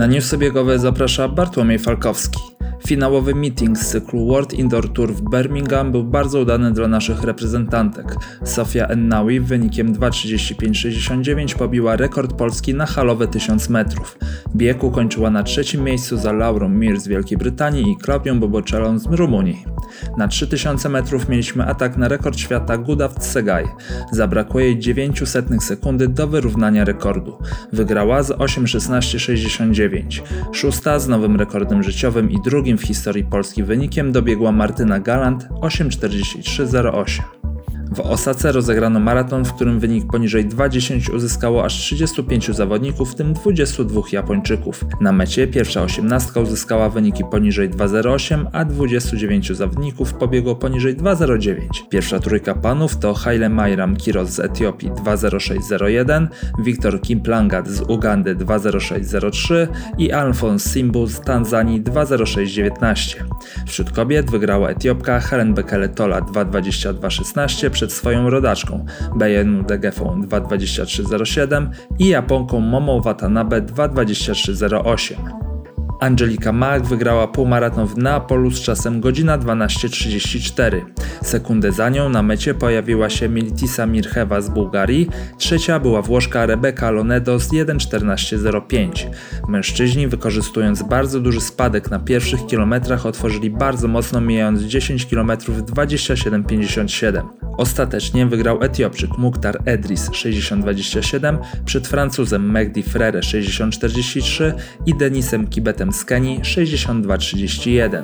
Na newsy biegowe zaprasza Bartłomiej Falkowski. Finałowy meeting z cyklu World Indoor Tour w Birmingham był bardzo udany dla naszych reprezentantek. Sofia Ennawi wynikiem 2.35.69 pobiła rekord Polski na halowe 1000 metrów. Bieg ukończyła na trzecim miejscu za Laurą Mir z Wielkiej Brytanii i Klaudią Boboczelą z Rumunii. Na 3000 metrów mieliśmy atak na rekord świata Guda w Tsegaj. Zabrakło jej 900 sekundy do wyrównania rekordu. Wygrała z 8.16.69. Szósta z nowym rekordem życiowym i drugim w historii Polski wynikiem dobiegła Martyna Galant 8.43.08. W Osace rozegrano maraton, w którym wynik poniżej 2.10 uzyskało aż 35 zawodników, w tym 22 Japończyków. Na mecie pierwsza osiemnastka uzyskała wyniki poniżej 2.08, a 29 zawodników pobiegło poniżej 2.09. Pierwsza trójka panów to Haile Mayram Kiros z Etiopii 2.06.01, Wiktor Kimplangat z Ugandy 2.06.03 i Alphonse Simbu z Tanzanii 2.06.19. Wśród kobiet wygrała Etiopka Helen Bekele Tola 2.22.16 przed swoją rodaczką Bayenu Degefą 2.23.07 i Japonką Momo Watanabe 2.23.08. Angelika Mach wygrała półmaraton w Neapolu z czasem godzina 12.34. Sekundę za nią na mecie pojawiła się Militisa Mirchewa z Bułgarii, trzecia była Włoszka Rebeka Lonedo z 1.14.05. Mężczyźni wykorzystując bardzo duży spadek na pierwszych kilometrach otworzyli bardzo mocno mijając 10 km w 27.57. Ostatecznie wygrał Etiopczyk Mukhtar Edris 60.27 przed Francuzem Mehdi Frere 60.43 i Denisem Kibetem z Kenii 62.31.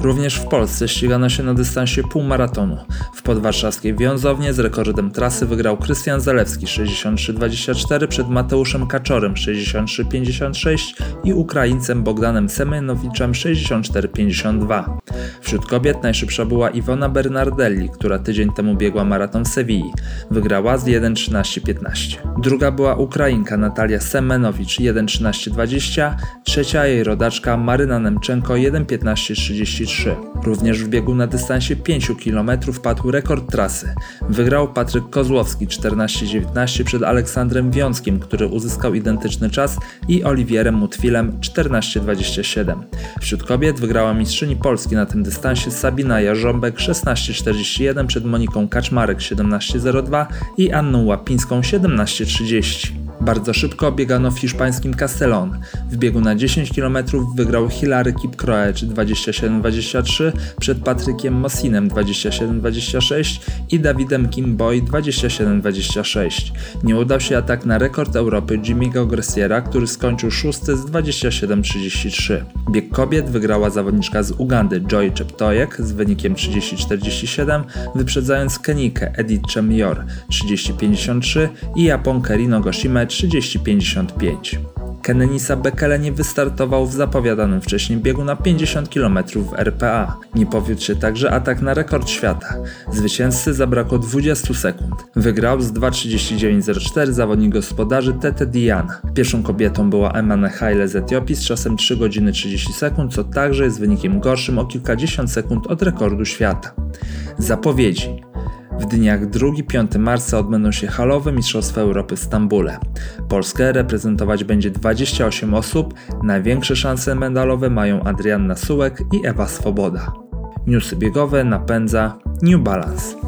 Również w Polsce ścigano się na dystansie półmaratonu. W podwarszawskiej Wiązownie z rekordem trasy wygrał Krystian Zalewski 63.24 przed Mateuszem Kaczorem 63.56 i Ukraińcem Bogdanem Semenowiczem 64.52. Wśród kobiet najszybsza była Iwona Bernardelli, która tydzień temu biegła maraton w Sewilli. Wygrała z 1.13.15. Druga była Ukrainka Natalia Semenowicz 1.13.20, trzecia jej rodaczka Maryna Nemczenko 1.15.33. Również w biegu na dystansie 5 km padł rekord trasy. Wygrał Patryk Kozłowski 14.19 przed Aleksandrem Wiązkiem, który uzyskał identyczny czas i Oliwierem Mutwilem 14.27. Wśród kobiet wygrała mistrzyni Polski na tym dystansie Sabina Jarząbek 16.41 przed Moniką Kaczmarek 17.02 i Anną Łapińską 17.30. Bardzo szybko biegano w hiszpańskim Castellón. W biegu na 10 km wygrał Hilary Kipkroecz 27-23 przed Patrykiem Mosinem 27-26 i Dawidem Kimboy 27-26. Nie udał się atak na rekord Europy Jimmy'ego Gressiera, który skończył szósty z 27-33. Bieg kobiet wygrała zawodniczka z Ugandy Joy Cheptoyek z wynikiem 30-47, wyprzedzając Kenikę Edith Chemior 30-53 i Japonkę Rino Goshime 30-55. Kenenisa Bekele nie wystartował w zapowiadanym wcześniej biegu na 50 km w RPA. Nie powiódł się także atak na rekord świata. Zwycięzcy zabrakło 20 sekund. Wygrał z 2.39.04 zawodnik gospodarzy Tete Diana. Pierwszą kobietą była Emane Haile z Etiopii z czasem 3 godziny 30 sekund, co także jest wynikiem gorszym o kilkadziesiąt sekund od rekordu świata. Zapowiedzi w dniach 2-5 marca odbędą się halowe Mistrzostwa Europy w Stambule. Polskę reprezentować będzie 28 osób, największe szanse medalowe mają Adrianna Sułek i Ewa Swoboda. Newsy biegowe napędza New Balance.